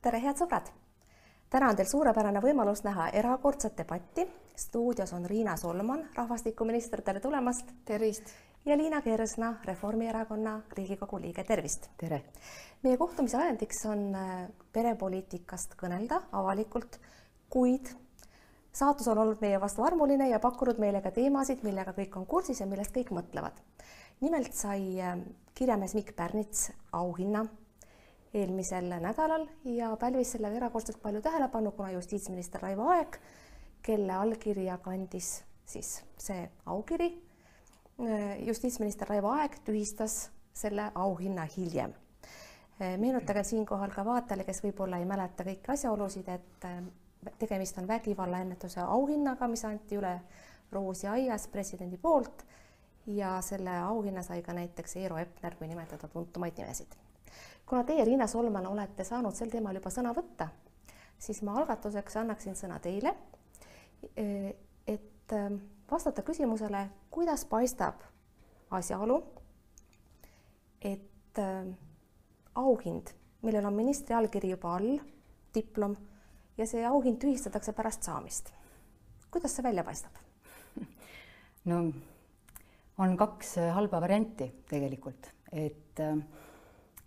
tere, head sõbrad! täna on teil suurepärane võimalus näha erakordset debatti. stuudios on Riina Solman, rahvastikuminister, tere tulemast! tervist! ja Liina Kersna, Reformierakonna Riigikogu liige, tervist! tere! meie kohtumise ajendiks on äh, perepoliitikast kõnelda avalikult, kuid saatus on olnud meie vastu armuline ja pakkunud meile ka teemasid, millega kõik on kursis ja millest kõik mõtlevad. nimelt sai äh, kirjamees Mikk Pärnits auhinna eelmisel nädalal ja pälvis sellega erakordselt palju tähelepanu, kuna justiitsminister Raivo Aeg, kelle allkirja kandis siis see aukiri, justiitsminister Raivo Aeg tühistas selle auhinna hiljem. meenutagem siinkohal ka vaatajale, kes võib-olla ei mäleta kõiki asjaolusid, et tegemist on vägivallaennetuse auhinnaga, mis anti üle Roosi aias presidendi poolt ja selle auhinna sai ka näiteks Eero Epner, kui nimetada tuntumaid nimesid kuna teie, Riina Solman, olete saanud sel teemal juba sõna võtta, siis ma algatuseks annaksin sõna teile, et ähm, vastata küsimusele, kuidas paistab asjaolu, et ähm, auhind, millel on ministri allkiri juba all, diplom, ja see auhind tühistatakse pärast saamist. kuidas see välja paistab? no on kaks halba varianti tegelikult, et äh,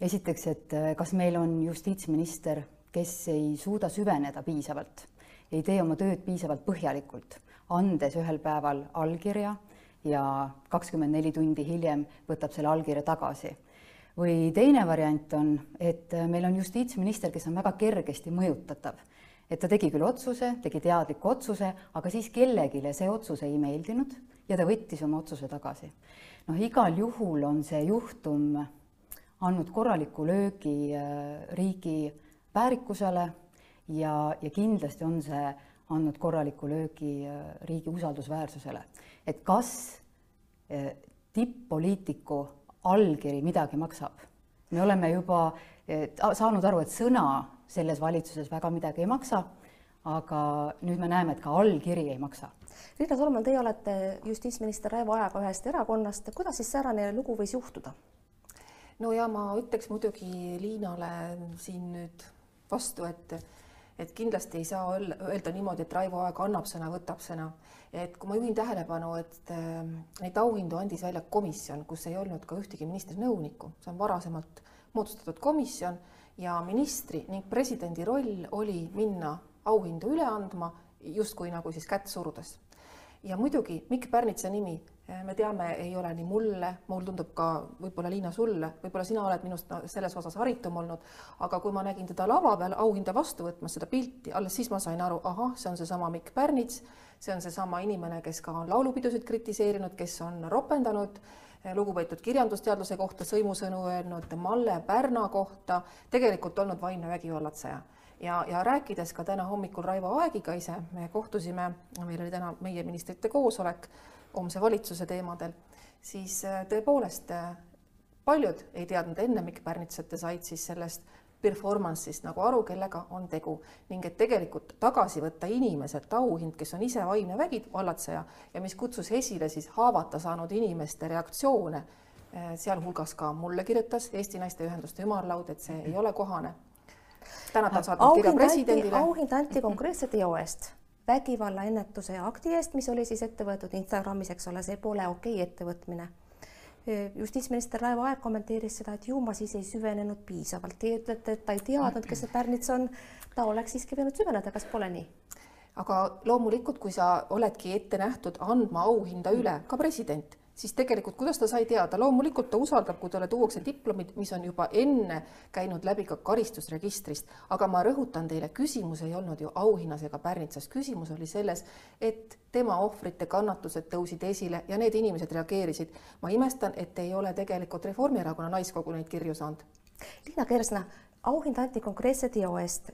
esiteks, et äh, kas meil on justiitsminister, kes ei suuda süveneda piisavalt, ei tee oma tööd piisavalt põhjalikult, andes ühel päeval allkirja ja kakskümmend neli tundi hiljem võtab selle allkirja tagasi. või teine variant on, et äh, meil on justiitsminister, kes on väga kergesti mõjutatav et ta tegi küll otsuse, tegi teadliku otsuse, aga siis kellelegi see otsus ei meeldinud ja ta võttis oma otsuse tagasi. noh, igal juhul on see juhtum andnud korraliku löögi äh, riigi väärikusele ja, ja kindlasti on see andnud korraliku löögi äh, riigi usaldusväärsusele. et kas äh, tipp-poliitiku allkiri midagi maksab? me oleme juba saanud aru, et sõna selles valitsuses väga midagi ei maksa, aga nüüd me näeme, et ka allkiri ei maksa. Riina Solman, teie olete justiitsminister Raivo Aega ühest erakonnast, kuidas siis säärane lugu võis juhtuda? No ja ma ütleks muidugi Liinale siin nüüd vastu, et et kindlasti ei saa öelda niimoodi, et Raivo Aeg annab sõna, võtab sõna. et kui ma juhin tähelepanu, et äh, neid auhindu andis välja komisjon, kus ei olnud ka ühtegi ministri nõunikku, see on varasemalt moodustatud komisjon ja ministri ning presidendi roll oli minna auhindu üle andma justkui nagu siis kätt surudes. ja muidugi Mikk Pärnitsa nimi me teame, ei ole nii mulle, mul tundub ka võib-olla Liina sulle, võib-olla sina oled minust selles osas haritum olnud, aga kui ma nägin teda lava peal auhinda vastu võtmas, seda pilti, alles siis ma sain aru, ahah, see on seesama Mikk Pärnits, see on seesama inimene, kes ka on laulupidusid kritiseerinud, kes on ropendanud lugupeetud kirjandusteadlase kohta sõimusõnu öelnud, Malle Pärna kohta, tegelikult olnud vaimne vägivallatseja. Ja, ja rääkides ka täna hommikul Raivo Aegiga ise, me kohtusime, meil oli täna meie ministrite koosolek homse valitsuse teemadel, siis äh, tõepoolest äh, paljud ei teadnud enne Mikk Pärnitsat ja said siis sellest performance'ist nagu aru, kellega on tegu ning et tegelikult tagasi võtta inimeselt auhind, kes on ise vaimne vägivallatseja ja mis kutsus esile siis haavata saanud inimeste reaktsioone, äh, sealhulgas ka mulle kirjutas Eesti Naisteühenduste Ümarlaud, et see ei ole kohane. täna ta on saatnud kirja presidendile. auhind anti konkreetse teo eest vägivallaennetuse akti eest, mis oli siis ette võetud Instagramis, eks ole, see pole okei okay ettevõtmine. justiitsminister Raivo Aeg kommenteeris seda, et ju ma siis ei süvenenud piisavalt. Teie ütlete, et ta ei teadnud, kes see Pärnits on. ta oleks siiski võinud süveneda, kas pole nii? aga loomulikult, kui sa oledki ette nähtud andma auhinda üle, ka president siis tegelikult kuidas ta sai teada, loomulikult ta usaldab, kui talle tuuakse diplomid, mis on juba enne käinud läbi ka karistusregistrist, aga ma rõhutan teile, küsimus ei olnud ju auhinnas ega pärnitsas, küsimus oli selles, et tema ohvrite kannatused tõusid esile ja need inimesed reageerisid. ma imestan, et ei ole tegelikult Reformierakonna naiskogu neid kirju saanud. Liina Kersna, auhind anti konkreetse teo eest.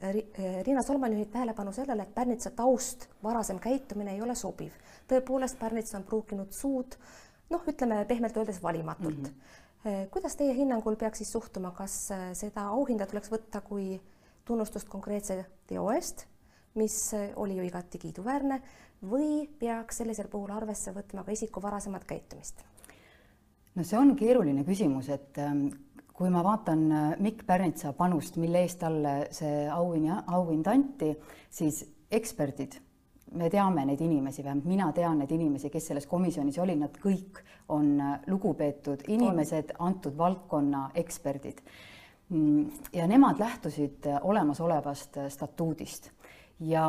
Riina Solman juhib tähelepanu sellele, et Pärnitsa taust, varasem käitumine ei ole sobiv. tõepoolest, Pärnits on pruukinud suud noh, ütleme pehmelt öeldes valimatult mm. -hmm. kuidas teie hinnangul peaks siis suhtuma, kas äh, seda auhinda tuleks võtta kui tunnustust konkreetse teo eest, mis äh, oli ju igati kiiduväärne, või peaks sellisel puhul arvesse võtma ka isiku varasemat käitumist? no see on keeruline küsimus, et ähm, kui ma vaatan Mikk Pärnitsa panust, mille eest talle see auhind, auhind anti, siis eksperdid, me teame neid inimesi, vähemalt mina tean neid inimesi, kes selles komisjonis olid, nad kõik on äh, lugupeetud inimesed, antud valdkonna eksperdid. Mm, ja nemad lähtusid äh, olemasolevast statuudist. Ja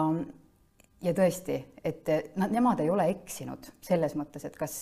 ja tõesti, et nad, nemad ei ole eksinud selles mõttes, et kas,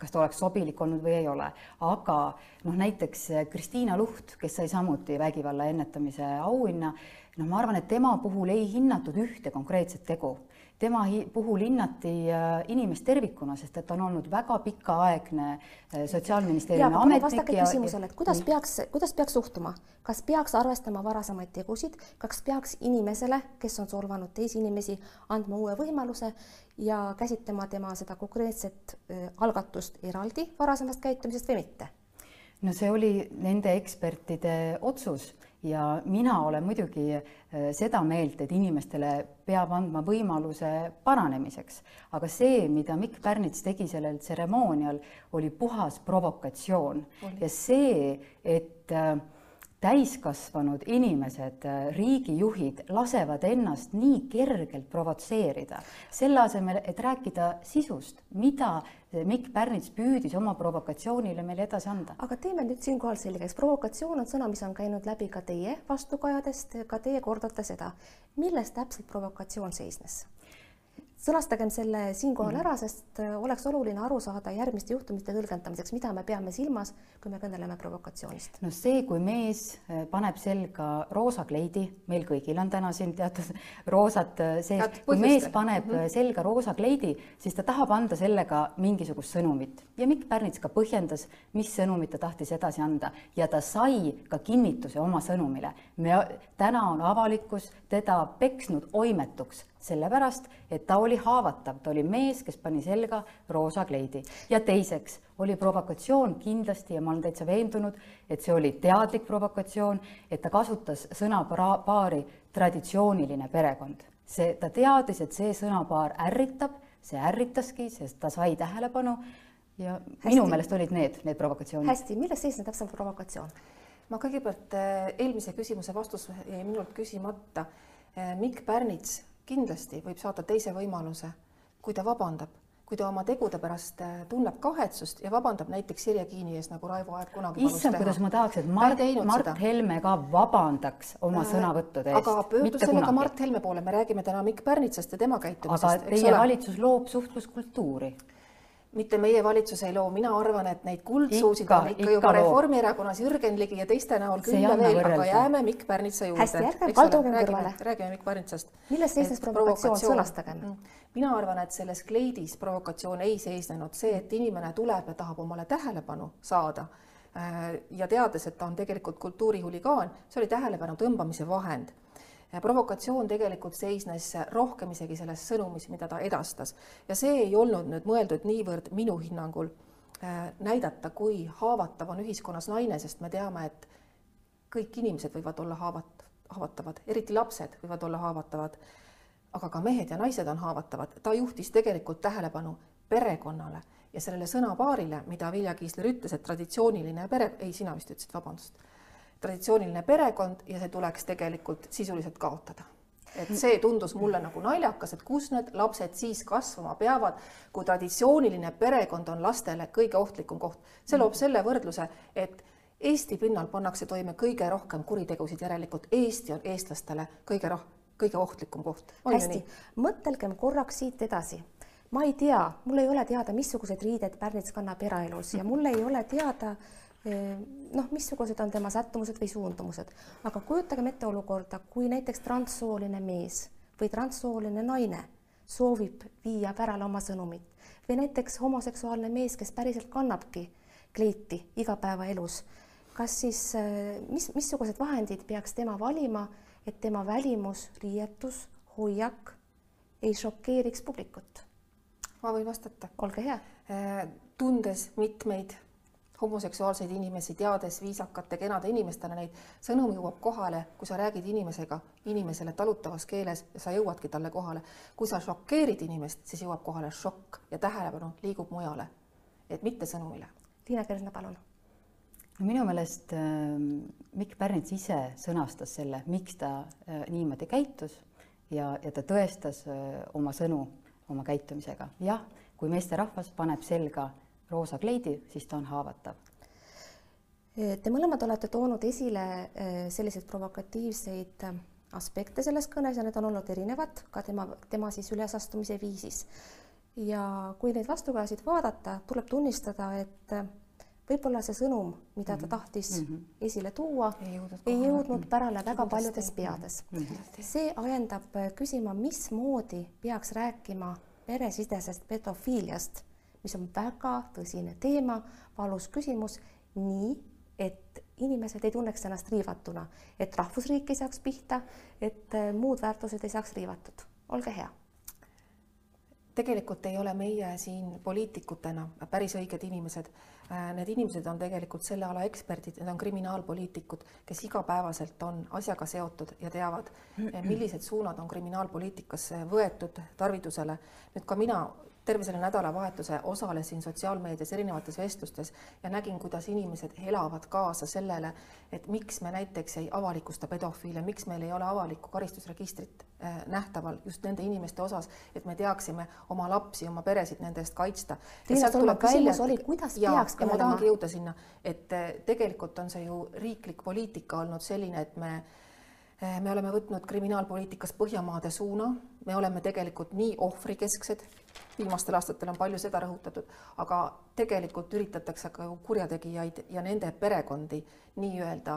kas ta oleks sobilik olnud või ei ole, aga noh, näiteks Kristiina Luht, kes sai samuti vägivalla ennetamise auhinna, noh, ma arvan, et tema puhul ei hinnatud ühte konkreetset tegu tema puhul hinnati äh, inimest tervikuna, sest et ta on olnud väga pikaaegne äh, Sotsiaalministeeriumi ametnik. vastake ja, küsimusele, et kuidas peaks, kuidas peaks suhtuma, kas peaks arvestama varasemaid tegusid, kas peaks inimesele, kes on solvanud teisi inimesi, andma uue võimaluse ja käsitlema tema seda konkreetset äh, algatust eraldi varasemast käitumisest või mitte? no see oli nende ekspertide otsus ja mina olen muidugi äh, seda meelt, et inimestele peab andma võimaluse paranemiseks, aga see, mida Mikk Pärnits tegi sellel tseremoonial, oli puhas provokatsioon oli. ja see, et äh, täiskasvanud inimesed, riigijuhid lasevad ennast nii kergelt provotseerida, selle asemel, et rääkida sisust, mida Mikk Pärnits püüdis oma provokatsioonile meile edasi anda. aga teeme nüüd siinkohal selgeks, provokatsioon on sõna, mis on käinud läbi ka teie vastukajadest, ka teie kordate seda. milles täpselt provokatsioon seisnes? Sõnastagem selle siinkohal mm. ära, sest äh, oleks oluline aru saada järgmiste juhtumite tõlgendamiseks, mida me peame silmas, kui me kõneleme provokatsioonist. no see, kui mees äh, paneb selga roosa kleidi, meil kõigil on täna siin teatud roosad äh, sees, kui mees paneb mm -hmm. selga roosa kleidi, siis ta tahab anda sellega mingisugust sõnumit ja Mikk Pärnits ka põhjendas, mis sõnumit ta tahtis edasi anda ja ta sai ka kinnituse oma sõnumile. me, täna on avalikkus teda peksnud oimetuks sellepärast, et ta oli haavatav, ta oli mees, kes pani selga roosa kleidi ja teiseks oli provokatsioon kindlasti ja ma olen täitsa veendunud, et see oli teadlik provokatsioon, et ta kasutas sõnapaari traditsiooniline perekond. see, ta teadis, et see sõnapaar ärritab, see ärritaski, sest ta sai tähelepanu ja hästi. minu meelest olid need, need provokatsioonid. hästi, milles seisneb täpselt provokatsioon? ma kõigepealt äh, eelmise küsimuse vastus jäi minult küsimata. Äh, Mikk Pärnits kindlasti võib saada teise võimaluse, kui ta vabandab, kui ta oma tegude pärast äh, tunneb kahetsust ja vabandab näiteks Sirje Kiini ees, nagu Raivo Aeg kunagi issand, kuidas ma tahaks, et Mart, Mart seda. Helme ka vabandaks oma äh, sõnavõttude eest. aga pöördu sellega. Mart Helme poole, me räägime täna Mikk Pärnitsast ja tema käitumisest. aga teie valitsus loob suhtluskultuuri mitte meie valitsus ei loo, mina arvan, et neid kuldsuusid on ikka, ikka juba Reformierakonnas Jürgen Ligi ja teiste näol küll ja veel, aga jääme Mikk Pärnitsa juurde. hästi, ärge kaldugem kõrvale. räägime Mikk Pärnitsast. milles seisnes provokatsioon, sõnastagem. Mm. mina arvan, et selles kleidis provokatsioon ei seisnenud, see, et inimene tuleb ja tahab omale tähelepanu saada äh, ja teades, et ta on tegelikult kultuurihuligaan, see oli tähelepanu tõmbamise vahend provokatsioon tegelikult seisnes rohkem isegi selles sõnumis, mida ta edastas ja see ei olnud nüüd mõeldud niivõrd minu hinnangul äh, näidata, kui haavatav on ühiskonnas naine, sest me teame, et kõik inimesed võivad olla haavat-, haavatavad, eriti lapsed võivad olla haavatavad, aga ka mehed ja naised on haavatavad. ta juhtis tegelikult tähelepanu perekonnale ja sellele sõnapaarile, mida Vilja Kiisler ütles, et traditsiooniline pere, ei, sina vist ütlesid, vabandust traditsiooniline perekond ja see tuleks tegelikult sisuliselt kaotada et see tundus mulle nagu naljakas, et kus need lapsed siis kasvama peavad, kui traditsiooniline perekond on lastele kõige ohtlikum koht. see loob selle võrdluse, et Eesti pinnal pannakse toime kõige rohkem kuritegusid, järelikult Eesti on eestlastele kõige roh-, kõige ohtlikum koht. hästi, mõtelgem korraks siit edasi. ma ei tea, mul ei ole teada, missugused riided Pärnits kannab eraelus ja mul ei ole teada noh, missugused on tema sättumused või suundumused, aga kujutagem ette olukorda, kui näiteks transsooline mees või transsooline naine soovib viia pärale oma sõnumit või näiteks homoseksuaalne mees, kes päriselt kannabki kleiti igapäevaelus, kas siis mis, missugused vahendid peaks tema valima, et tema välimus, riietus, hoiak ei šokeeriks publikut? ma võin vastata. olge hea. tundes mitmeid homoseksuaalseid inimesi, teades viisakate, kenade inimestena neid, sõnum jõuab kohale, kui sa räägid inimesega, inimesele talutavas keeles ja sa jõuadki talle kohale. kui sa šokeerid inimest, siis jõuab kohale šokk ja tähelepanu liigub mujale, et mitte sõnumile. Liina Kersna, palun no minu meelest äh, Mikk Pärnits ise sõnastas selle, miks ta äh, niimoodi käitus ja, ja ta tõestas äh, oma sõnu oma käitumisega. jah, kui meesterahvas paneb selga roosa kleidi, siis ta on haavatav. Te mõlemad olete toonud esile äh, selliseid provokatiivseid äh, aspekte selles kõnes ja need on olnud erinevad ka tema, tema siis ülesastumise viisis. ja kui neid vastukajasid vaadata, tuleb tunnistada, et äh, võib-olla see sõnum, mida ta mhm. tahtis mm -hmm. esile tuua, ei jõudnud, ei jõudnud pärale väga paljudes peades mm. -hmm. see ajendab küsima, mismoodi peaks rääkima peresisesest pedofiiliast, mis on väga tõsine teema, valus küsimus, nii et inimesed ei tunneks ennast riivatuna, et rahvusriik ei saaks pihta, et äh, muud väärtused ei saaks riivatud. olge hea. tegelikult ei ole meie siin poliitikutena päris õiged inimesed. Äh, need inimesed on tegelikult selle ala eksperdid, need on kriminaalpoliitikud, kes igapäevaselt on asjaga seotud ja teavad, millised suunad on kriminaalpoliitikas võetud tarvitusele. nüüd ka mina terve selle nädalavahetuse osalesin sotsiaalmeedias erinevates vestlustes ja nägin, kuidas inimesed elavad kaasa sellele, et miks me näiteks ei avalikusta pedofiile, miks meil ei ole avalikku karistusregistrit äh, nähtaval just nende inimeste osas, et me teaksime oma lapsi, oma peresid nende eest kaitsta. Kuidas ja, peaks kõnelema? ma tahangi jõuda sinna, et äh, tegelikult on see ju riiklik poliitika olnud selline, et me äh, me oleme võtnud kriminaalpoliitikas Põhjamaade suuna, me oleme tegelikult nii ohvrikesksed viimastel aastatel on palju seda rõhutatud, aga tegelikult üritatakse ka kurjategijaid ja nende perekondi nii-öelda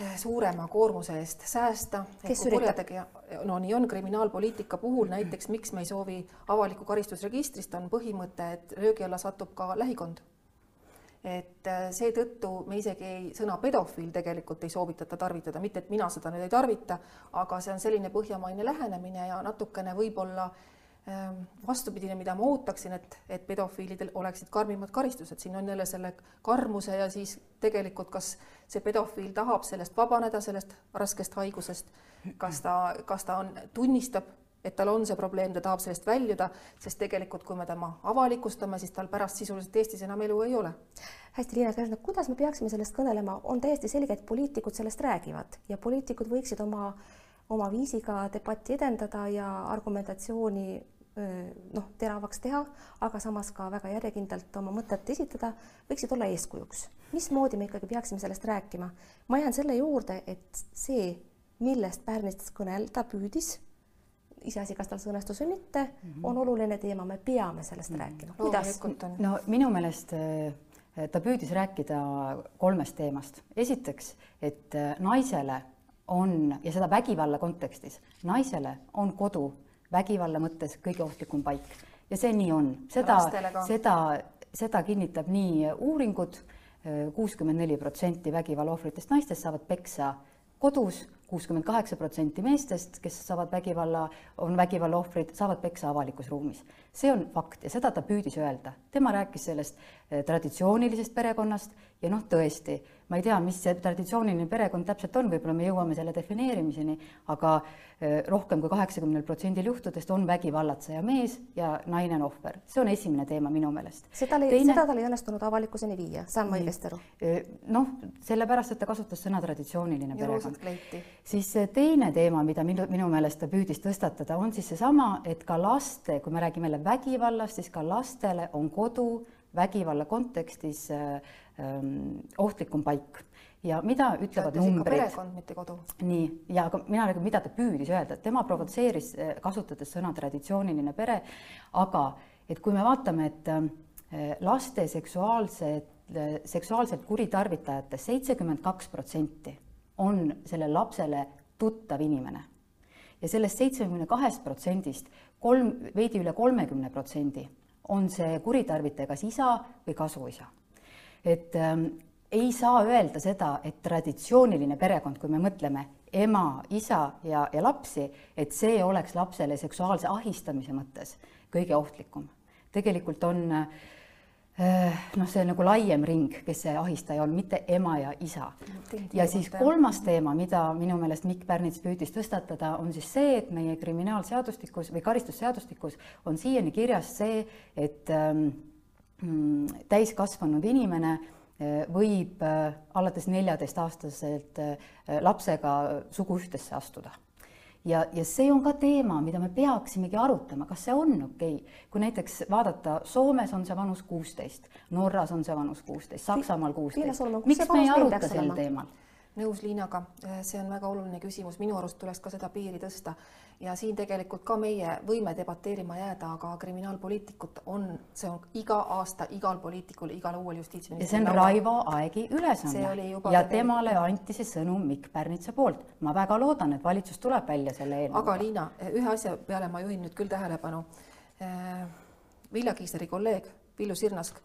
eh, suurema koormuse eest säästa. kes üritab? no nii on kriminaalpoliitika puhul näiteks, miks me ei soovi avalikku karistusregistrist, on põhimõte, et löögi alla satub ka lähikond et eh, seetõttu me isegi ei, sõna pedofiil tegelikult ei soovitata tarvitada, mitte et mina seda nüüd ei tarvita, aga see on selline põhjamaine lähenemine ja natukene võib-olla äh, Ehm, vastupidine, mida ma ootaksin, et, et pedofiilidel oleksid karmimad karistused, siin on jälle selle karmuse ja siis tegelikult, kas see pedofiil tahab sellest vabaneda, sellest raskest haigusest, kas ta, kas ta on, tunnistab, et tal on see probleem, ta tahab sellest väljuda, sest tegelikult, kui me tema avalikustame, siis tal pärast sisuliselt Eestis enam elu ei ole. hästi, Liina Kersna, kuidas me peaksime sellest kõnelema, on täiesti selge, et poliitikud sellest räägivad ja poliitikud võiksid oma oma viisiga debatti edendada ja argumentatsiooni noh, teravaks teha, aga samas ka väga järjekindlalt oma mõtet esitada, võiksid olla eeskujuks. mismoodi me ikkagi peaksime sellest rääkima? ma jään selle juurde, et see, millest Pärnist kõnelda püüdis, iseasi, kas tal see õnnestus või mitte mm, -hmm. on oluline teema, me peame sellest mm -hmm. rääkima. kuidas? no minu meelest ta püüdis rääkida kolmest teemast. esiteks, et naisele on ja seda vägivalla kontekstis, naisele on kodu vägivalla mõttes kõige ohtlikum paik ja see nii on, seda, seda, seda kinnitab nii uuringud, kuuskümmend neli protsenti vägivalla ohvritest naistest saavad peksa kodus, kuuskümmend kaheksa protsenti meestest, kes saavad vägivalla, on vägivalla ohvrid, saavad peksa avalikus ruumis. see on fakt ja seda ta püüdis öelda. tema rääkis sellest eh, traditsioonilisest perekonnast ja noh, tõesti, ma ei tea, mis see traditsiooniline perekond täpselt on, võib-olla me jõuame selle defineerimiseni, aga eh, rohkem kui kaheksakümnel protsendil juhtudest on vägivallatseja mees ja naine on ohver. see on esimene teema minu meelest. seda oli Teine..., seda tal ei õnnestunud avalikkuseni viia, saan ma õigesti aru? Eh, noh, sellepärast, et ta kasutas sõna traditsiooniline perekond. siis teine teema, mida minu, minu meelest ta püüdis tõstatada, on siis seesama, et ka laste, kui me räägime jälle vägivallast, siis ka lastele on kodu vägivalla kontekstis äh, ohtlikum paik ja mida ütlevad numbrid? perekond, mitte kodu. nii, ja aga mina räägin, mida ta püüdis öelda, et tema provotseeris, äh, kasutades sõna traditsiooniline pere, aga et kui me vaatame, et äh, laste seksuaalsed, seksuaalselt kuritarvitajatest seitsekümmend kaks protsenti on sellele lapsele tuttav inimene ja sellest seitsmekümne kahest protsendist kolm, veidi üle kolmekümne protsendi on see kuritarvitaja kas isa või kasuisa. Et ähm, ei saa öelda seda, et traditsiooniline perekond, kui me mõtleme ema, isa ja, ja lapsi, et see oleks lapsele seksuaalse ahistamise mõttes kõige ohtlikum. tegelikult on äh, noh, see nagu laiem ring, kes see ahistaja on, mitte ema ja isa. ja siis kolmas teema, mida minu meelest Mikk Pärnits püüdis tõstatada, on siis see, et meie kriminaalseadustikus või karistusseadustikus on siiani kirjas see, et ähm, täiskasvanud inimene võib alates neljateistaastaselt lapsega suguühtesse astuda ja, ja see on ka teema, mida me peaksimegi arutama, kas see on okei okay.. kui näiteks vaadata, Soomes on see vanus kuusteist, Norras on see vanus kuusteist, Saksamaal kuusteist. miks me ei aruta sel teemal? Nõus Liinaga, see on väga oluline küsimus, minu arust tuleks ka seda piiri tõsta ja siin tegelikult ka meie võime debateerima jääda, aga kriminaalpoliitikut on, see on iga aasta igal poliitikul, igal uuel justiitsministril. ja see on Raivo Aegi ülesanne ja temale anti see sõnum Mikk Pärnitsa poolt. ma väga loodan, et valitsus tuleb välja selle eelnõuga. aga Liina, ühe asja peale ma juhin nüüd küll tähelepanu. Vilja Kiisleri kolleeg Villu Sirnask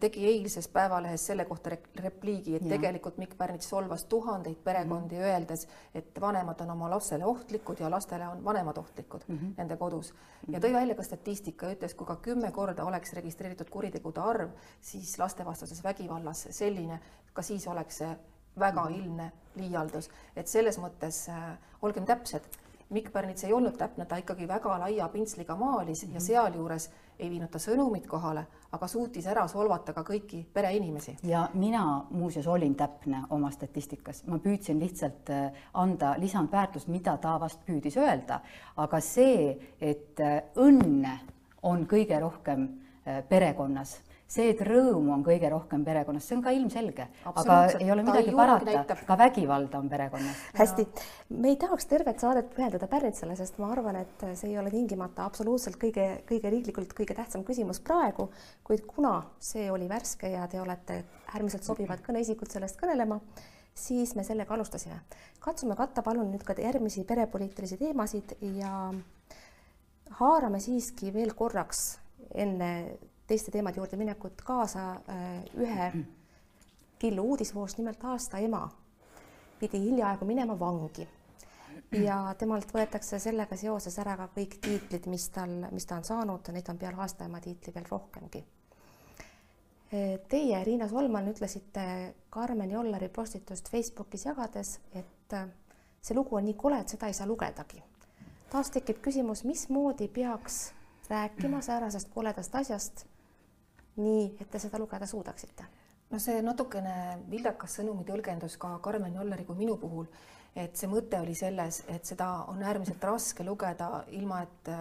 tegi eilses Päevalehes selle kohta repliigi, et ja. tegelikult Mikk Pärnits solvas tuhandeid perekondi mm, -hmm. öeldes, et vanemad on oma lapsele ohtlikud ja lastele on vanemad ohtlikud mm -hmm. nende kodus. ja tõi välja ka statistika, ütles, kui ka kümme korda oleks registreeritud kuritegude arv, siis lastevastases vägivallas selline, ka siis oleks see väga mhm. ilmne liialdus, et selles mõttes äh, olgem täpsed Mikk Pärnits ei olnud täpne, ta ikkagi väga laia pintsliga maalis mm -hmm. ja mhm. sealjuures ei viinud ta sõnumit kohale, aga suutis ära solvata ka kõiki pereinimesi. ja mina muuseas olin täpne oma statistikas, ma püüdsin lihtsalt äh, anda lisandväärtust, mida ta vast püüdis öelda, aga see, et äh, õnne on kõige rohkem äh, perekonnas see, et rõõmu on kõige rohkem perekonnas, see on ka ilmselge, aga ei ole midagi parata, ka vägivalda on perekonnas. hästi, me ei tahaks tervet saadet pühendada Pärnitsale, sest ma arvan, et see ei ole tingimata absoluutselt kõige, kõige riiklikult kõige tähtsam küsimus praegu, kuid kuna see oli värske ja te olete äärmiselt sobivad kõneisikud sellest kõnelema, siis me sellega alustasime. katsume katta palun nüüd ka järgmisi perepoliitilisi teemasid ja haarame siiski veel korraks enne teiste teemade juurde minekut kaasa äh, ühe killu uudisvoost, nimelt aasta ema pidi hiljaaegu minema vangi ja temalt võetakse sellega seoses ära ka kõik tiitlid, mis tal, mis ta on saanud, neid on peale aasta ema tiitli veel rohkemgi. Äh, teie, Riina Solman, ütlesite Karmen Jollari postitust Facebookis jagades, et äh, see lugu on nii kole, et seda ei saa lugedagi. taas tekib küsimus, mismoodi peaks rääkima säärasest koledast asjast nii, et te seda lugeda suudaksite? no see natukene vildakas sõnumi tõlgendus ka Karmen Jolleri kui minu puhul, et see mõte oli selles, et seda on äärmiselt raske lugeda ilma, et,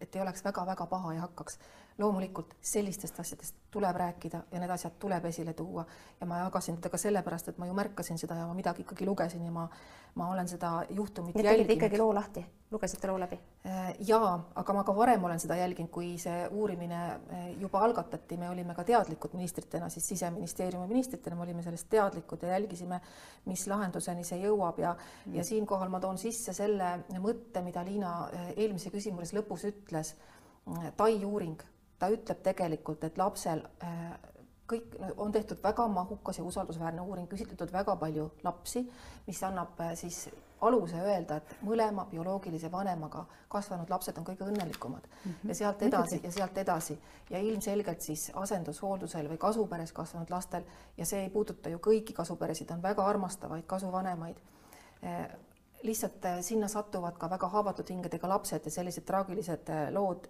et ei oleks väga-väga paha ja hakkaks loomulikult sellistest asjadest tuleb rääkida ja need asjad tuleb esile tuua ja ma jagasin teda ka sellepärast, et ma ju märkasin seda ja ma midagi ikkagi lugesin ja ma, ma olen seda juhtumit nii jälginud. ikkagi loo lahti, lugesite loo läbi? Äh, jaa, aga ma ka varem olen seda jälginud, kui see uurimine äh, juba algatati, me olime ka teadlikud ministritena, siis siseministeeriumi ministritena me olime sellest teadlikud ja jälgisime, mis lahenduseni see jõuab ja mm., ja siinkohal ma toon sisse selle mõtte, mida Liina äh, eelmise küsimuse lõpus ütles. Tai uuring ta ütleb tegelikult, et lapsel äh, kõik on tehtud väga mahukas ja usaldusväärne uuring, küsitletud väga palju lapsi, mis annab äh, siis aluse öelda, et mõlema bioloogilise vanemaga kasvanud lapsed on kõige õnnelikumad. Mm -hmm. ja sealt edasi ja sealt edasi. Ja ilmselgelt siis asendushooldusel või kasuperes kasvanud lastel ja see ei puuduta ju kõiki kasuperesid, on väga armastavaid kasuvanemaid äh, lihtsalt sinna satuvad ka väga haavatud hingedega lapsed ja sellised traagilised lood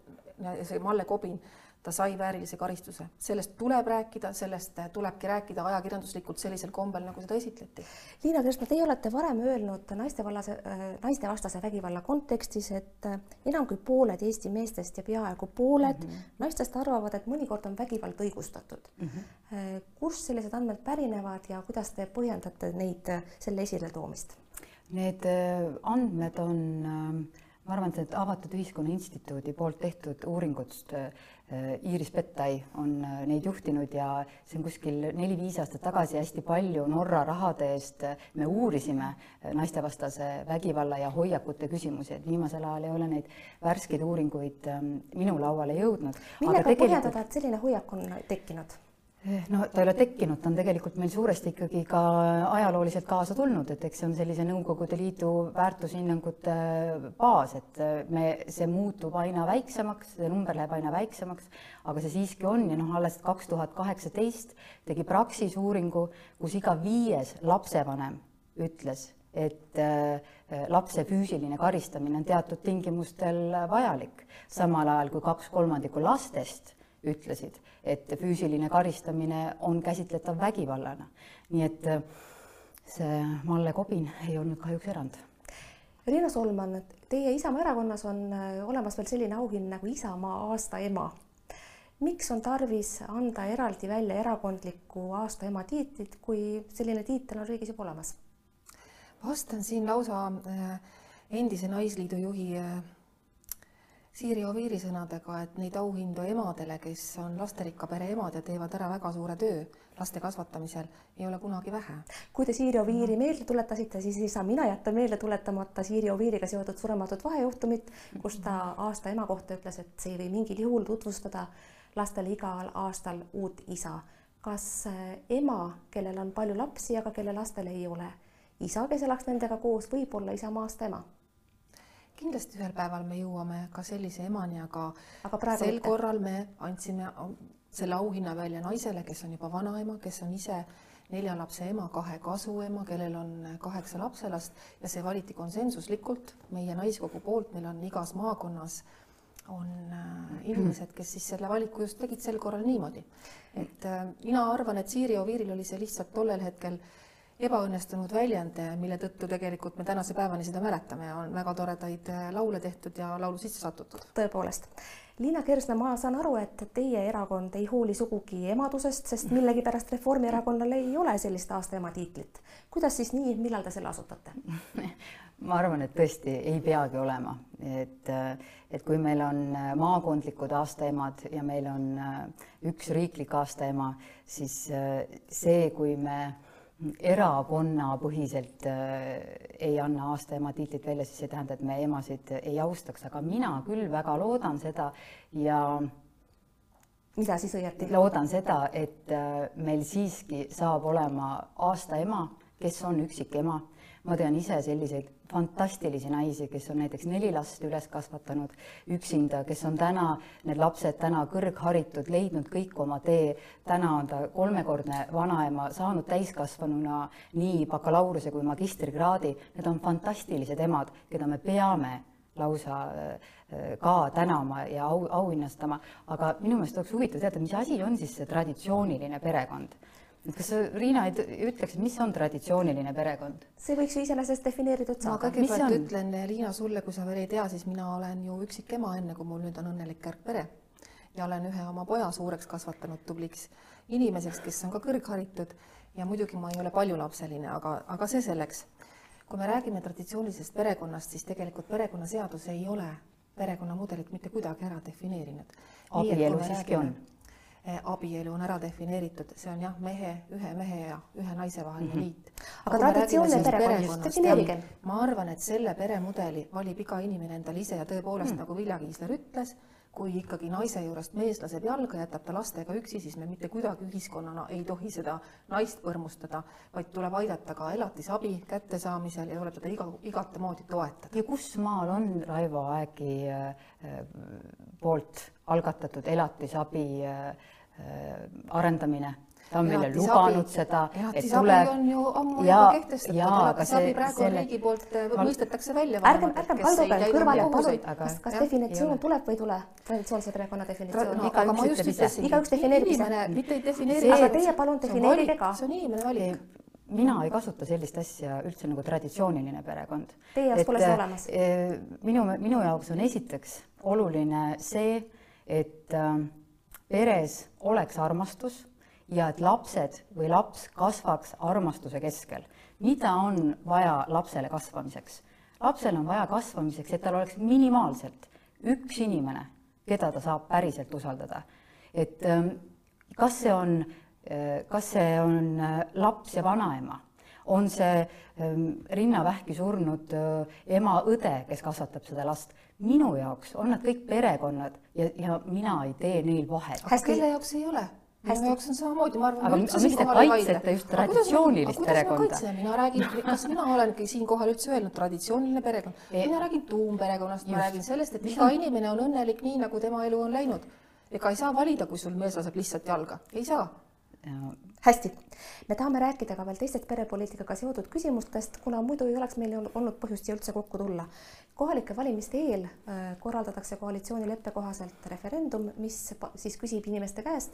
see Malle Kobin, ta sai väärilise karistuse, sellest tuleb rääkida, sellest tulebki rääkida ajakirjanduslikult sellisel kombel, nagu seda esitleti. Liina Kersna, teie olete varem öelnud naistevallase, äh, naistevastase vägivalla kontekstis, et äh, enam kui pooled Eesti meestest ja peaaegu pooled mm -hmm. naistest arvavad, et mõnikord on vägivald õigustatud mm. -hmm. kust sellised andmed pärinevad ja kuidas te põhjendate neid, selle esiletoomist? Need andmed on äh, ma arvan, et Avatud Ühiskonna Instituudi poolt tehtud uuringust äh, Iiris Pettai on äh, neid juhtinud ja see on kuskil neli-viis aastat tagasi hästi palju Norra rahade eest äh, me uurisime naistevastase vägivalla ja hoiakute küsimusi, et viimasel ajal ei ole neid värskeid uuringuid ähm, minu lauale jõudnud. millega tegelikult... põhjendada, et selline hoiak on tekkinud? No ta ei ole tekkinud, ta on tegelikult meil suuresti ikkagi ka ajalooliselt kaasa tulnud, et eks see on sellise Nõukogude Liidu väärtushinnangute baas, et me, see muutub aina väiksemaks, see number läheb aina väiksemaks, aga see siiski on ja noh, alles kaks tuhat kaheksateist tegi Praxis uuringu, kus iga viies lapsevanem ütles, et äh, lapse füüsiline karistamine on teatud tingimustel vajalik, samal ajal kui kaks kolmandikku lastest ütlesid, et füüsiline karistamine on käsitletav vägivallana. nii et äh, see Malle Kobin ei olnud kahjuks erand. Riina Solman, teie Isamaa erakonnas on äh, olemas veel selline auhind nagu Isamaa aasta ema. miks on tarvis anda eraldi välja erakondlikku aasta ema tiitlit, kui selline tiitel on riigis juba olemas? vastan siin lausa äh, endise Naisliidu juhi Siiri Oviiri sõnadega, et neid auhindu emadele, kes on lasterikka pere emad ja teevad ära väga suure töö laste kasvatamisel, ei ole kunagi vähe. kui te Siiri Oviiri meelde tuletasite, siis ei saa mina jätta meelde tuletamata Siiri Oviiriga seotud surematut vahejuhtumit, kus ta aasta ema kohta ütles, et see ei või mingil juhul tutvustada lastele igal aastal uut isa. kas äh, ema, kellel on palju lapsi, aga kelle lastel ei ole isa, kes elaks nendega koos, võib olla Isamaa aasta ema? Kindlasti ühel päeval me jõuame ka sellise emani, aga, aga praegu sel mitte. korral me andsime selle auhinna välja naisele, kes on juba vanaema, kes on ise nelja lapse ema, kahe kasuema, kellel on kaheksa lapselast ja see valiti konsensuslikult meie naiskogu poolt, meil on igas maakonnas on äh, inimesed, kes siis selle valiku just tegid sel korral niimoodi. et äh, mina arvan, et Siiri Oviiril oli see lihtsalt tollel hetkel ebaõnnestunud väljend, mille tõttu tegelikult me tänase päevani seda mäletame ja on väga toredaid äh, laule tehtud ja laulu sisse satutud. tõepoolest. Liina Kersna, ma saan aru, et teie erakond ei hooli sugugi emadusest, sest millegipärast Reformierakonnal ei ole sellist aasta ema tiitlit. kuidas siis nii, millal te selle asutate? ma arvan, et tõesti ei peagi olema, et, et kui meil on maakondlikud aastaemad ja meil on äh, üks riiklik aastaema, siis äh, see, kui me erakonnapõhiselt äh, ei anna aastaema tiitlit välja, siis see ei tähenda, et me emasid ei austaks, aga mina küll väga loodan seda ja mida siis õieti? loodan seda, et äh, meil siiski saab olema aasta ema, kes on üksik ema. Ma tean ise selliseid fantastilisi naisi, kes on näiteks neli last üles kasvatanud üksinda, kes on täna, need lapsed täna kõrgharitud, leidnud kõik oma tee. täna on ta kolmekordne vanaema, saanud täiskasvanuna nii bakalaureuse kui magistrikraadi. Need on fantastilised emad, keda me peame lausa äh, ka tänama ja au, auhinnastama, aga minu meelest oleks huvitav teada, mis asi on siis see traditsiooniline perekond et kas sa, Riina, ei ütleks, mis on traditsiooniline perekond? see võiks ju iseenesest defineeritud ma saada. kõigepealt ütlen, Liina, sulle, kui sa veel ei tea, siis mina olen ju üksik ema, enne kui mul nüüd on õnnelik kärgpere ja olen ühe oma poja suureks kasvatanud tubliks inimeseks, kes on ka kõrgharitud ja muidugi ma ei ole paljulapseline, aga, aga see selleks. kui me räägime traditsioonilisest perekonnast, siis tegelikult perekonnaseadus ei ole perekonnamudelit mitte kuidagi ära defineerinud. abielu siiski on abielu on ära defineeritud, see on jah, mehe, ühe mehe ja ühe naise vaheline mm -hmm. liit. aga traditsiooniline perekond, defineerige. ma arvan, et selle peremudeli valib iga inimene endale ise ja tõepoolest mm, -hmm. nagu Vilja Kiisler ütles, kui ikkagi naise juurest mees laseb jalga, jätab ta lastega üksi, siis me mitte kuidagi ühiskonnana ei tohi seda naist põrmustada, vaid tuleb aidata ka elatisabi kättesaamisel ja tuleb teda iga, igatemoodi toetada. ja kus maal on Raivo Aegi äh, poolt algatatud elatisabi äh, arendamine? Ta on meile lubanud seda, tuleb. on ju ammu juba kehtestatud, elatisabi praegu selle... riigi poolt äh, mõistetakse välja. ärgem, ärgem kalduge kõrvale, palun, kas, kas jah, definitsioon tuleb või ei tule, traditsioonilise perekonna definitsioon no,? igaüks defineerib ise. mitte ei defineeri. aga teie palun defineerige ka. see on inimene valik mina ei kasuta sellist asja üldse nagu traditsiooniline perekond. Teie jaoks pole see olemas? Eh, minu, minu jaoks on esiteks oluline see, et äh, peres oleks armastus ja et lapsed või laps kasvaks armastuse keskel. mida on vaja lapsele kasvamiseks? lapsel on vaja kasvamiseks, et tal oleks minimaalselt üks inimene, keda ta saab päriselt usaldada. et ähm, kas see on, äh, kas see on äh, laps ja vanaema, on see ähm, rinnavähki surnud äh, ema-õde, kes kasvatab seda last, minu jaoks on nad kõik perekonnad ja, ja mina ei tee neil vahet. aga kelle jaoks ei ole? Minu jaoks on samamoodi, ma arvan. aga miks te kaitsete just traditsioonilist perekonda? mina räägin, kas mina olengi siinkohal üldse öelnud traditsiooniline perekond? mina räägin tuumperekonnast, ma räägin sellest, et iga inimene on õnnelik nii, nagu tema elu on läinud. ega ei saa valida, kui sul mees laseb lihtsalt jalga, ei saa hästi, me tahame rääkida ka veel teistest perepoliitikaga seotud küsimustest, kuna muidu ei oleks meil olnud põhjust siia üldse kokku tulla. kohalike valimiste eel äh, korraldatakse koalitsioonileppe kohaselt referendum, mis siis küsib inimeste käest,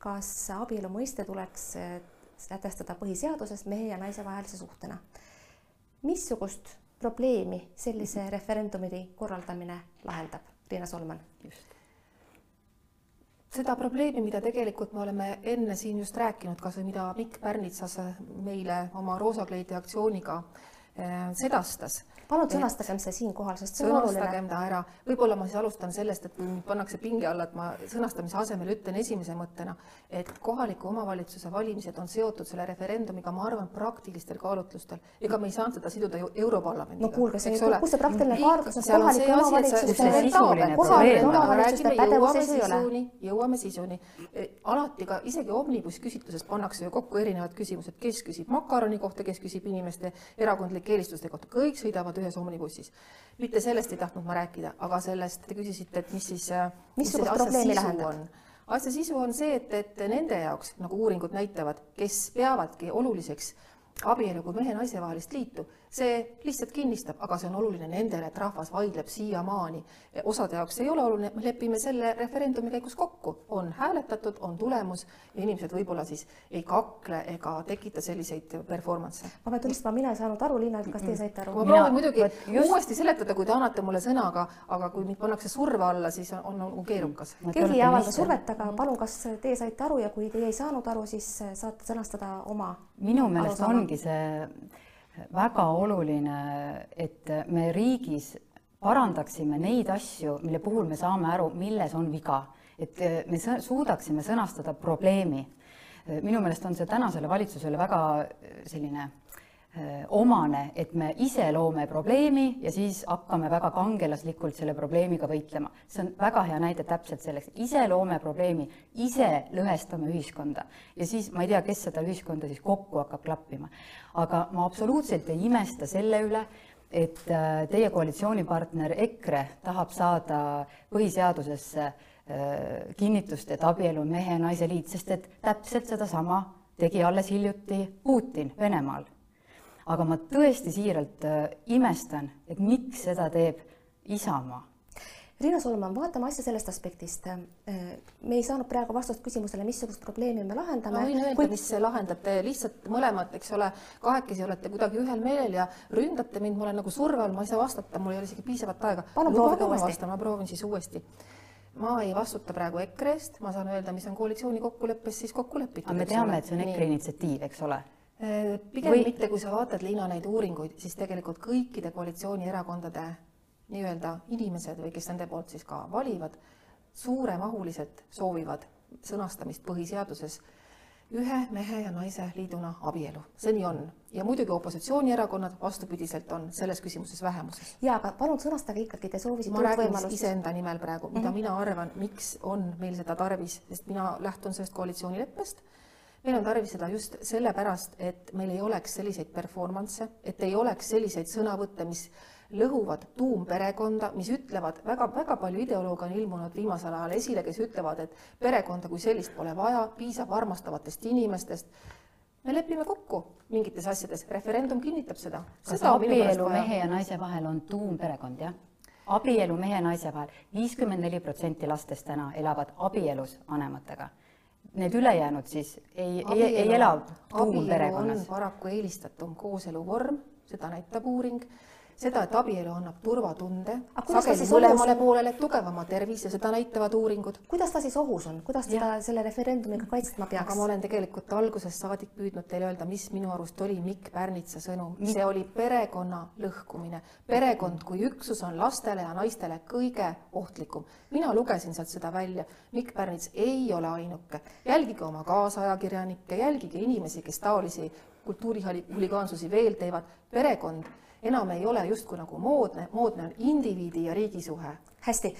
kas abielu mõiste tuleks äh, sätestada põhiseaduses mehe ja naise vahelise suhtena. missugust probleemi sellise referendumi korraldamine lahendab, Riina Solman? just seda probleemi, mida tegelikult me oleme enne siin just rääkinud, kas või mida Mikk Pärnitsas meile oma roosakleidi aktsiooniga eh, sedastas palun sõnastagem see siinkohal, sest see on oluline. ta ära, võib-olla ma siis alustan sellest, et mind pannakse pinge alla, et ma sõnastamise asemel ütlen esimese mõttena, et kohaliku omavalitsuse valimised on seotud selle referendumiga, ma arvan, praktilistel kaalutlustel. ega me ei saanud seda siduda ju Europarlamendiga. no kuulge, see, kus see praktiline kaalutlus on, kohalike omavalitsuste, kohalike omavalitsuste pädevuses ei ole. jõuame sisuni. E, alati ka isegi Omnibus küsitluses pannakse ju kokku erinevad küsimused, kes küsib makaroni kohta, kes küsib inimeste erakondlike eelistuste kohta, kõik sõidavad ühes omnibussis. mitte sellest ei tahtnud ma rääkida, aga sellest te küsisite, et mis siis, äh, mis siis asja sisu on. asja sisu on see, et, et nende jaoks, nagu uuringud näitavad, kes peavadki oluliseks abielu kui mehe-naise vahelist liitu see lihtsalt kinnistab, aga see on oluline nendele, et rahvas vaidleb siiamaani. osade jaoks ei ole oluline, me lepime selle referendumi käigus kokku, on hääletatud, on tulemus ja inimesed võib-olla siis ei kakle ega tekita selliseid performance'e. ma pean tunnistama, mina ei saanud aru, Liina, kas teie saite aru? ma proovin muidugi just... uuesti seletada, kui te annate mulle sõna, aga, aga kui mind pannakse surve alla, siis on, on, on keerukas. keegi ei avalda survet, aga palun, kas teie saite aru ja kui teie ei saanud aru, siis saate sõnastada oma minu meelest ongi see väga oluline, et me riigis parandaksime neid asju, mille puhul me saame aru, milles on viga, et me suudaksime sõnastada probleemi. minu meelest on see tänasele valitsusele väga selline Äh, omane, et me ise loome probleemi ja siis hakkame väga kangelaslikult selle probleemiga võitlema. see on väga hea näide täpselt selleks, ise loome probleemi, ise lõhestame ühiskonda ja siis ma ei tea, kes seda ühiskonda siis kokku hakkab klappima. aga ma absoluutselt ei imesta selle üle, et äh, teie koalitsioonipartner EKRE tahab saada põhiseadusesse äh, kinnitust, et abielu on mehe ja naise liit, sest et täpselt sedasama tegi alles hiljuti Putin Venemaal aga ma tõesti siiralt äh, imestan, et miks seda teeb Isamaa. Riina Solman, vaatame asja sellest aspektist. Äh, me ei saanud praegu vastust küsimusele, missugust probleemi me lahendame. ma võin öelda kuid..., mis lahendate, lihtsalt mõlemad, eks ole, kahekesi olete kuidagi ühel meelel ja ründate mind, ma olen nagu surve all, ma ei saa vastata, mul ei ole isegi piisavat aega. palun proovige uuesti. ma proovin siis uuesti ma ei vastuta praegu EKRE eest, ma saan öelda, mis on koalitsiooni kokkuleppes siis kokku lepitud. aga me teame, et see on EKRE initsiatiiv, eks ole pigem või... mitte, kui sa vaatad, Liina, neid uuringuid, siis tegelikult kõikide koalitsioonierakondade nii-öelda inimesed või kes nende poolt siis ka valivad, suuremahuliselt soovivad sõnastamist põhiseaduses ühe mehe ja naise liiduna abielu, see nii on. ja muidugi opositsioonierakonnad vastupidiselt on selles küsimuses vähemuses. ja aga palun sõnastage ikkagi, te soovisite ma räägin iseenda nimel praegu, mida mm -hmm. mina arvan, miks on meil seda tarvis, sest mina lähtun sellest koalitsioonileppest meil on tarvis seda just sellepärast, et meil ei oleks selliseid performance'e, et ei oleks selliseid sõnavõtte, mis lõhuvad tuumperekonda, mis ütlevad väga, väga palju ideolooge on ilmunud viimasel ajal esile, kes ütlevad, et perekonda kui sellist pole vaja, piisab armastavatest inimestest. me lepime kokku mingites asjades, referendum kinnitab seda. kas abielu mehe ja naise vahel on tuumperekond, jah? abielu mehe ja naise vahel, viiskümmend neli protsenti lastest täna elavad abielus vanematega need ülejäänud siis ei, ei, ei ela tuumperekonnas? paraku eelistatum kooseluvorm, seda näitab uuring seda, et abielu annab turvatunde, sageli mõlemale poolele tugevama tervise, seda näitavad uuringud. kuidas ta siis ohus on, kuidas teda selle referendumiga kaitsma peaks? aga ma olen tegelikult algusest saadik püüdnud teile öelda, mis minu arust oli Mikk Pärnitsa sõnum, see oli perekonna lõhkumine. perekond kui üksus on lastele ja naistele kõige ohtlikum. mina lugesin sealt seda välja, Mikk Pärnits ei ole ainuke. jälgige oma kaasajakirjanikke, jälgige inimesi, kes taolisi kultuurihuligaansusi veel teevad, perekond enam ei ole justkui nagu moodne, moodne on indiviidi ja riigi suhe. hästi,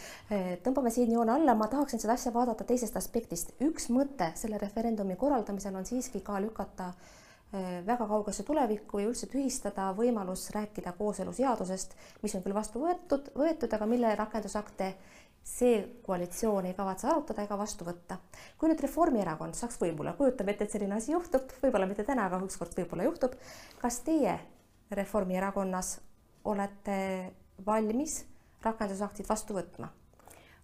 tõmbame siin joone alla, ma tahaksin seda asja vaadata teisest aspektist. üks mõte selle referendumi korraldamisel on siiski ka lükata väga kaugesse tulevikku ja üldse tühistada võimalus rääkida kooseluseadusest, mis on küll vastu võetud, võetud, aga mille rakendusakte see koalitsioon ei kavatse arutada ega vastu võtta. kui nüüd Reformierakond saaks võimule, kujutame ette, et selline asi juhtub, võib-olla mitte täna, aga ükskord võib-olla juhtub. kas teie Reformierakonnas olete valmis rakendusaktid vastu võtma?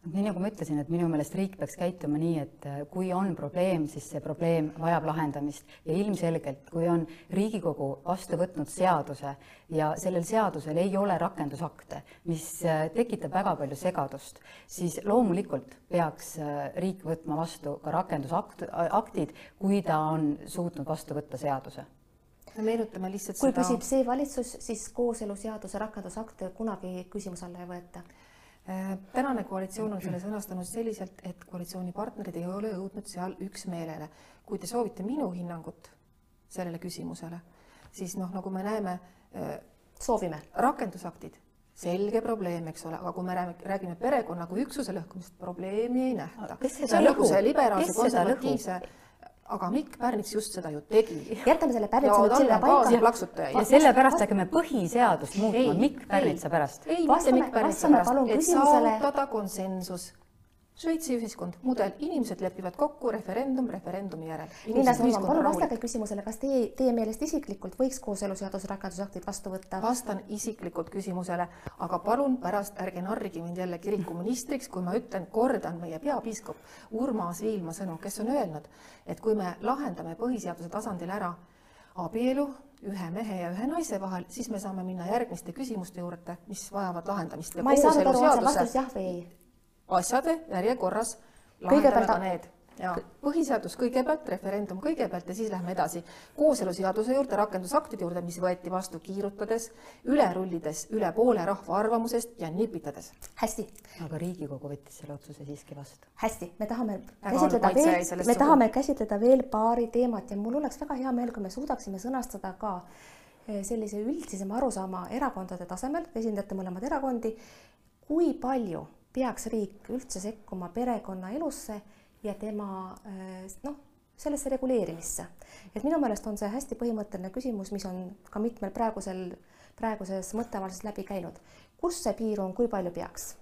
nii nagu ma ütlesin, et minu meelest riik peaks käituma nii, et äh, kui on probleem, siis see probleem vajab lahendamist ja ilmselgelt, kui on Riigikogu vastu võtnud seaduse ja sellel seadusel ei ole rakendusakte, mis äh, tekitab väga palju segadust, siis loomulikult peaks äh, riik võtma vastu ka rakendusakt, aktid, kui ta on suutnud vastu võtta seaduse me meenutame lihtsalt kui seda. püsib see valitsus, siis kooseluseaduse rakendusakte kunagi küsimuse alla ei võeta Äh, tänane koalitsioon on selle sõnastanud selliselt, et koalitsioonipartnerid ei ole jõudnud seal üksmeelele. kui te soovite minu hinnangut sellele küsimusele, siis noh, nagu me näeme. Äh, soovime. rakendusaktid, selge probleem, eks ole, aga kui me räägime, räägime perekonna kui üksuse lõhkumisest, probleemi ei nähta. see on nagu see liberaalse konservatiivse aga Mikk Pärnits just seda ju tegi. jätame selle Pärnitsa nüüd sinna paika. ja sellepärast hakkame põhiseadust muutma. Mikk Pärnitsa pärast. ei, mitte Mikk Pärnitsa pärast, et saavutada konsensus Šveitsi ühiskond, mudel, inimesed lepivad kokku, referendum referendumi järel. Liina Solman, palun vastake küsimusele, kas teie, teie meelest isiklikult võiks kooseluseaduse rakendusaktid vastu võtta? vastan isiklikult küsimusele, aga palun pärast ärge narrige mind jälle kirikuministriks, kui ma ütlen, kordan meie peapiiskop Urmas Viilma sõnu, kes on öelnud, et kui me lahendame põhiseaduse tasandil ära abielu ühe mehe ja ühe naise vahel, siis me saame minna järgmiste küsimuste juurde, mis vajavad lahendamist. ma ei saanud aru, on see vastus jah või ei? Asjade järjekorras lahendame ka need. Ja põhiseadus kõigepealt, referendum kõigepealt ja siis lähme edasi. Kooseluseaduse juurde, rakendusaktide juurde, mis võeti vastu kiirutades, üle rullides üle poole rahva arvamusest ja nipitades. hästi. aga Riigikogu võttis selle otsuse siiski vastu. hästi, me tahame käsitleda veel, me tahame käsitleda veel paari teemat ja mul oleks väga hea meel, kui me suudaksime sõnastada ka eh, sellise üldisema arusaama erakondade tasemel, esindate mõlemad erakondi, kui palju peaks riik üldse sekkuma perekonnaelusse ja tema äh, noh, sellesse reguleerimisse. et minu meelest on see hästi põhimõtteline küsimus, mis on ka mitmel praegusel, praeguses mõtteavalduses läbi käinud. kus see piir on, kui palju peaks?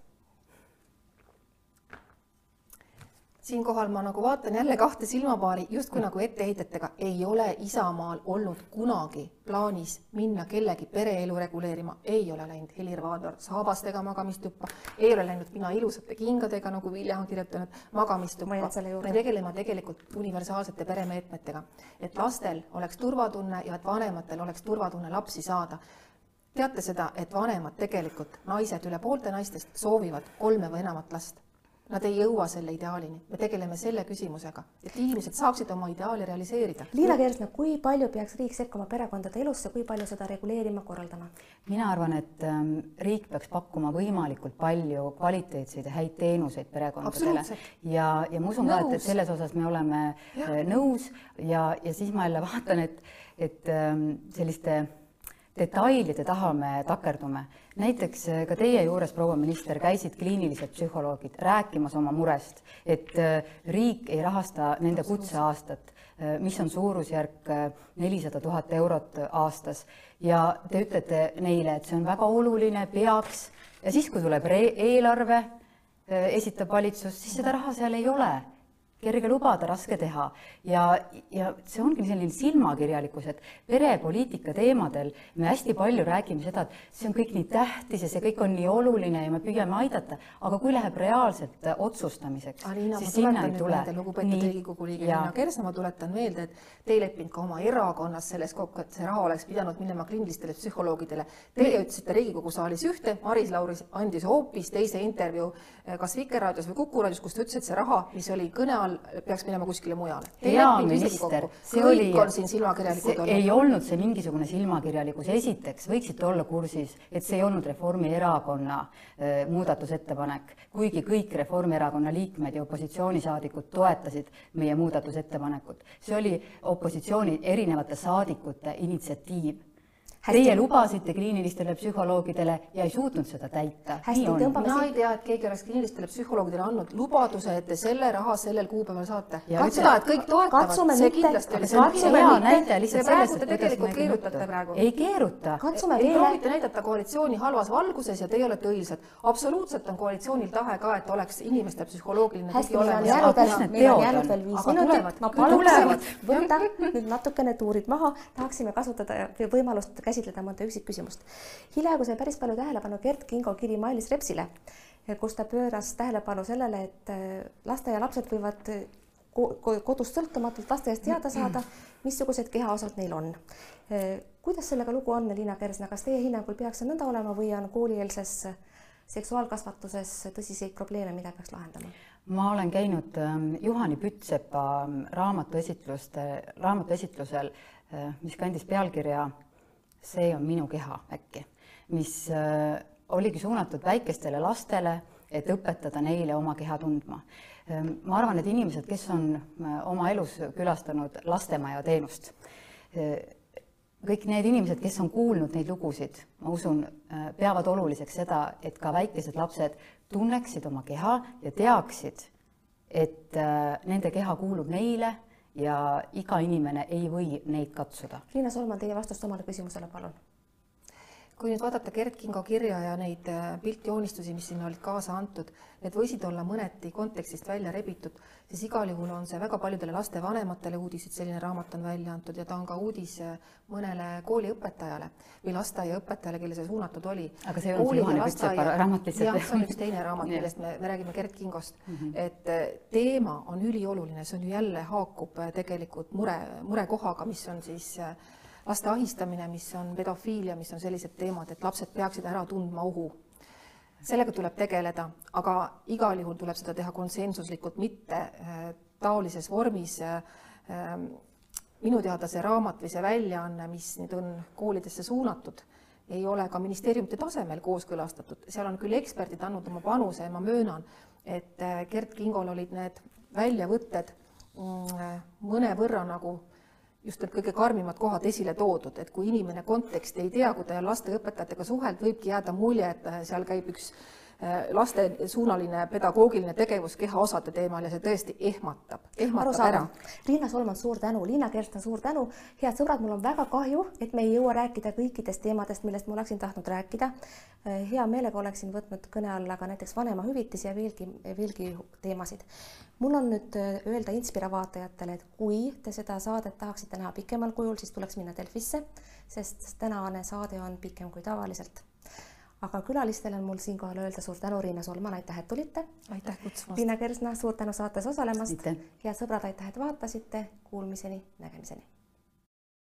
Siinkohal ma nagu vaatan jälle kahte silmapaari justkui nagu etteheidetega, ei ole Isamaal olnud kunagi plaanis minna kellegi pereelu reguleerima, ei ole läinud Helir-Valdor saabastega magamistuppa, ei ole läinud mina ilusate kingadega, nagu Vilja on kirjutanud, magamistuppa. me tegeleme tegelikult universaalsete peremeetmetega, et lastel oleks turvatunne ja et vanematel oleks turvatunne lapsi saada. Teate seda, et vanemad tegelikult, naised, üle poolte naistest soovivad kolme või enamat last Nad ei jõua selle ideaalini, me tegeleme selle küsimusega, et inimesed saaksid oma ideaali realiseerida. Liina Kersna, kui palju peaks riik sekkuma perekondade elusse, kui palju seda reguleerima, korraldama? mina arvan, et ähm, riik peaks pakkuma võimalikult palju kvaliteetseid ja häid teenuseid perekondadele ja, ja ma usun ka, et, et selles osas me oleme ja. Äh, nõus ja, ja siis ma jälle vaatan, et, et ähm, selliste detailide taha me takerdume. näiteks äh, ka teie juures, proua minister, käisid kliinilised psühholoogid rääkimas oma murest, et äh, riik ei rahasta nende kutseaastat, äh, mis on suurusjärk nelisada tuhat eurot aastas ja te ütlete neile, et see on väga oluline, peaks, ja siis, kui tuleb eelarve, esitab valitsus, siis seda raha seal ei ole kerge lubada, raske teha. ja, ja see ongi selline silmakirjalikkus, et perepoliitika teemadel me hästi palju räägime seda, et see on kõik nii tähtis ja see kõik on nii oluline ja me püüame aidata, aga kui läheb reaalselt otsustamiseks, siis sinna ei tule. lugupeetud Riigikogu liige Liina Kersna, ma tuletan meelde, et te ei leppinud ka oma erakonnas selles kokku, et see raha oleks pidanud minema kliinilistele psühholoogidele. Teie ütlesite Riigikogu saalis ühte, Maris Lauri andis hoopis teise intervjuu kas Vikerraadios või Kuku raadios, kus ta ütles, et see raha, mis oli kõne all, peaks minema kuskile mujale. peaminister, see oli, ei olnud see mingisugune silmakirjalikkus, esiteks võiksite olla kursis, et see ei olnud Reformierakonna äh, muudatusettepanek, kuigi kõik Reformierakonna liikmed ja opositsioonisaadikud toetasid meie muudatusettepanekut. see oli opositsiooni erinevate saadikute initsiatiiv Teie lubasite kliinilistele psühholoogidele ja ei suutnud seda täita. Hästi, tõmbame mina siit- ei tea, et keegi oleks kliinilistele psühholoogidele andnud lubaduse, et te selle raha sellel kuupäeval saate. Seda, et kõik toetavad, katsume see mitte- kindlasti aga oli see katsume hea mitte- näide lihtsalt Te praegu sellest, et tegelikult keerutate praegu. ei keeruta. katsume veel proovite näidata koalitsiooni halvas valguses ja teie olete õilsad. absoluutselt on koalitsioonil tahe ka, et oleks inimeste psühholoogiline hästi, tugi meil on olemas. meil on jäänud veel viis minutit, tulevad, ma paluksin tulevad. võtta nüüd natukene tuurid maha, tahaksime kasutada võimalust käsitleda mõnda üksikküsimust. hiljaaegu sai päris palju tähelepanu Gert Kingo kiri Mailis Repsile, kus ta pööras tähelepanu sellele, et äh, lasteaialapsed võivad äh, ko- ko- kodust sõltumatult lasteaiast teada saada, missugused kehaosad neil on. kuidas sellega lugu on, Liina Kersna, kas teie hinnangul peaks see nõnda olema või on koolieelses seksuaalkasvatuses tõsiseid probleeme, mida peaks lahendama? ma olen käinud ähm, Juhani Püttsepa raamatuesitluste, raamatuesitlusel, äh, mis kandis pealkirja See on minu keha äkki, mis äh, oligi suunatud väikestele lastele, et õpetada neile oma keha tundma. Ähm, ma arvan, et inimesed, kes on äh, oma elus külastanud lastemaja teenust, kõik need inimesed, kes on kuulnud neid lugusid, ma usun, peavad oluliseks seda, et ka väikesed lapsed tunneksid oma keha ja teaksid, et äh, nende keha kuulub neile ja iga inimene ei või neid katsuda. Liina Solman, teie vastust omale küsimusele, palun. Kui nüüd vaadata Gert Kingo kirja ja neid äh, piltjoonistusi, mis sinna olid kaasa antud, need võisid olla mõneti kontekstist välja rebitud, siis igal juhul on see väga paljudele lastevanematele uudis, et selline raamat on välja antud ja ta on ka uudis äh, mõnele kooliõpetajale või lasteaiaõpetajale, kelle see suunatud oli. Aga see ei olnud Juhani Pütsepa raamat lihtsalt. jah, see on üks teine raamat, millest me, me räägime Gert Kingost mm. -hmm. et äh, teema on ülioluline, see on ju jälle haakub tegelikult mure, murekohaga, mis on siis äh, laste ahistamine, mis on pedofiilia, mis on sellised teemad, et lapsed peaksid ära tundma ohu. sellega tuleb tegeleda, aga igal juhul tuleb seda teha konsensuslikult, mitte äh, taolises vormis äh,. minu teada see raamat või see väljaanne, mis nüüd on koolidesse suunatud, ei ole ka ministeeriumite tasemel kooskõlastatud, seal on küll eksperdid andnud oma panuse ja ma möönan, et äh, Gert Kingol olid need väljavõtted mm, mõnevõrra nagu just need kõige karmimad kohad esile toodud, et kui inimene konteksti ei tea, kui ta lasteõpetajatega suhelnud, võibki jääda mulje, et seal käib üks lastesuunaline pedagoogiline tegevus kehaosade teemal ja see tõesti ehmatab, ehmatab ära. Liina Solman, suur tänu, Liina Kersna, suur tänu. head sõbrad, mul on väga kahju, et me ei jõua rääkida kõikidest teemadest, millest ma oleksin tahtnud rääkida. hea meelega oleksin võtnud kõne alla ka näiteks vanemahüvitisi ja veelgi, veelgi teemasid. mul on nüüd öelda Inspira vaatajatele, et kui te seda saadet tahaksite näha pikemal kujul, siis tuleks minna Delfisse, sest tänane saade on pikem kui tavaliselt aga külalistele on mul siinkohal öelda suur tänu, Riina Solman, aitäh, et tulite. aitäh kutsumast. Liina Kersna, suur tänu saates osalemast. head sõbrad, aitäh, et vaatasite. Kuulmiseni, nägemiseni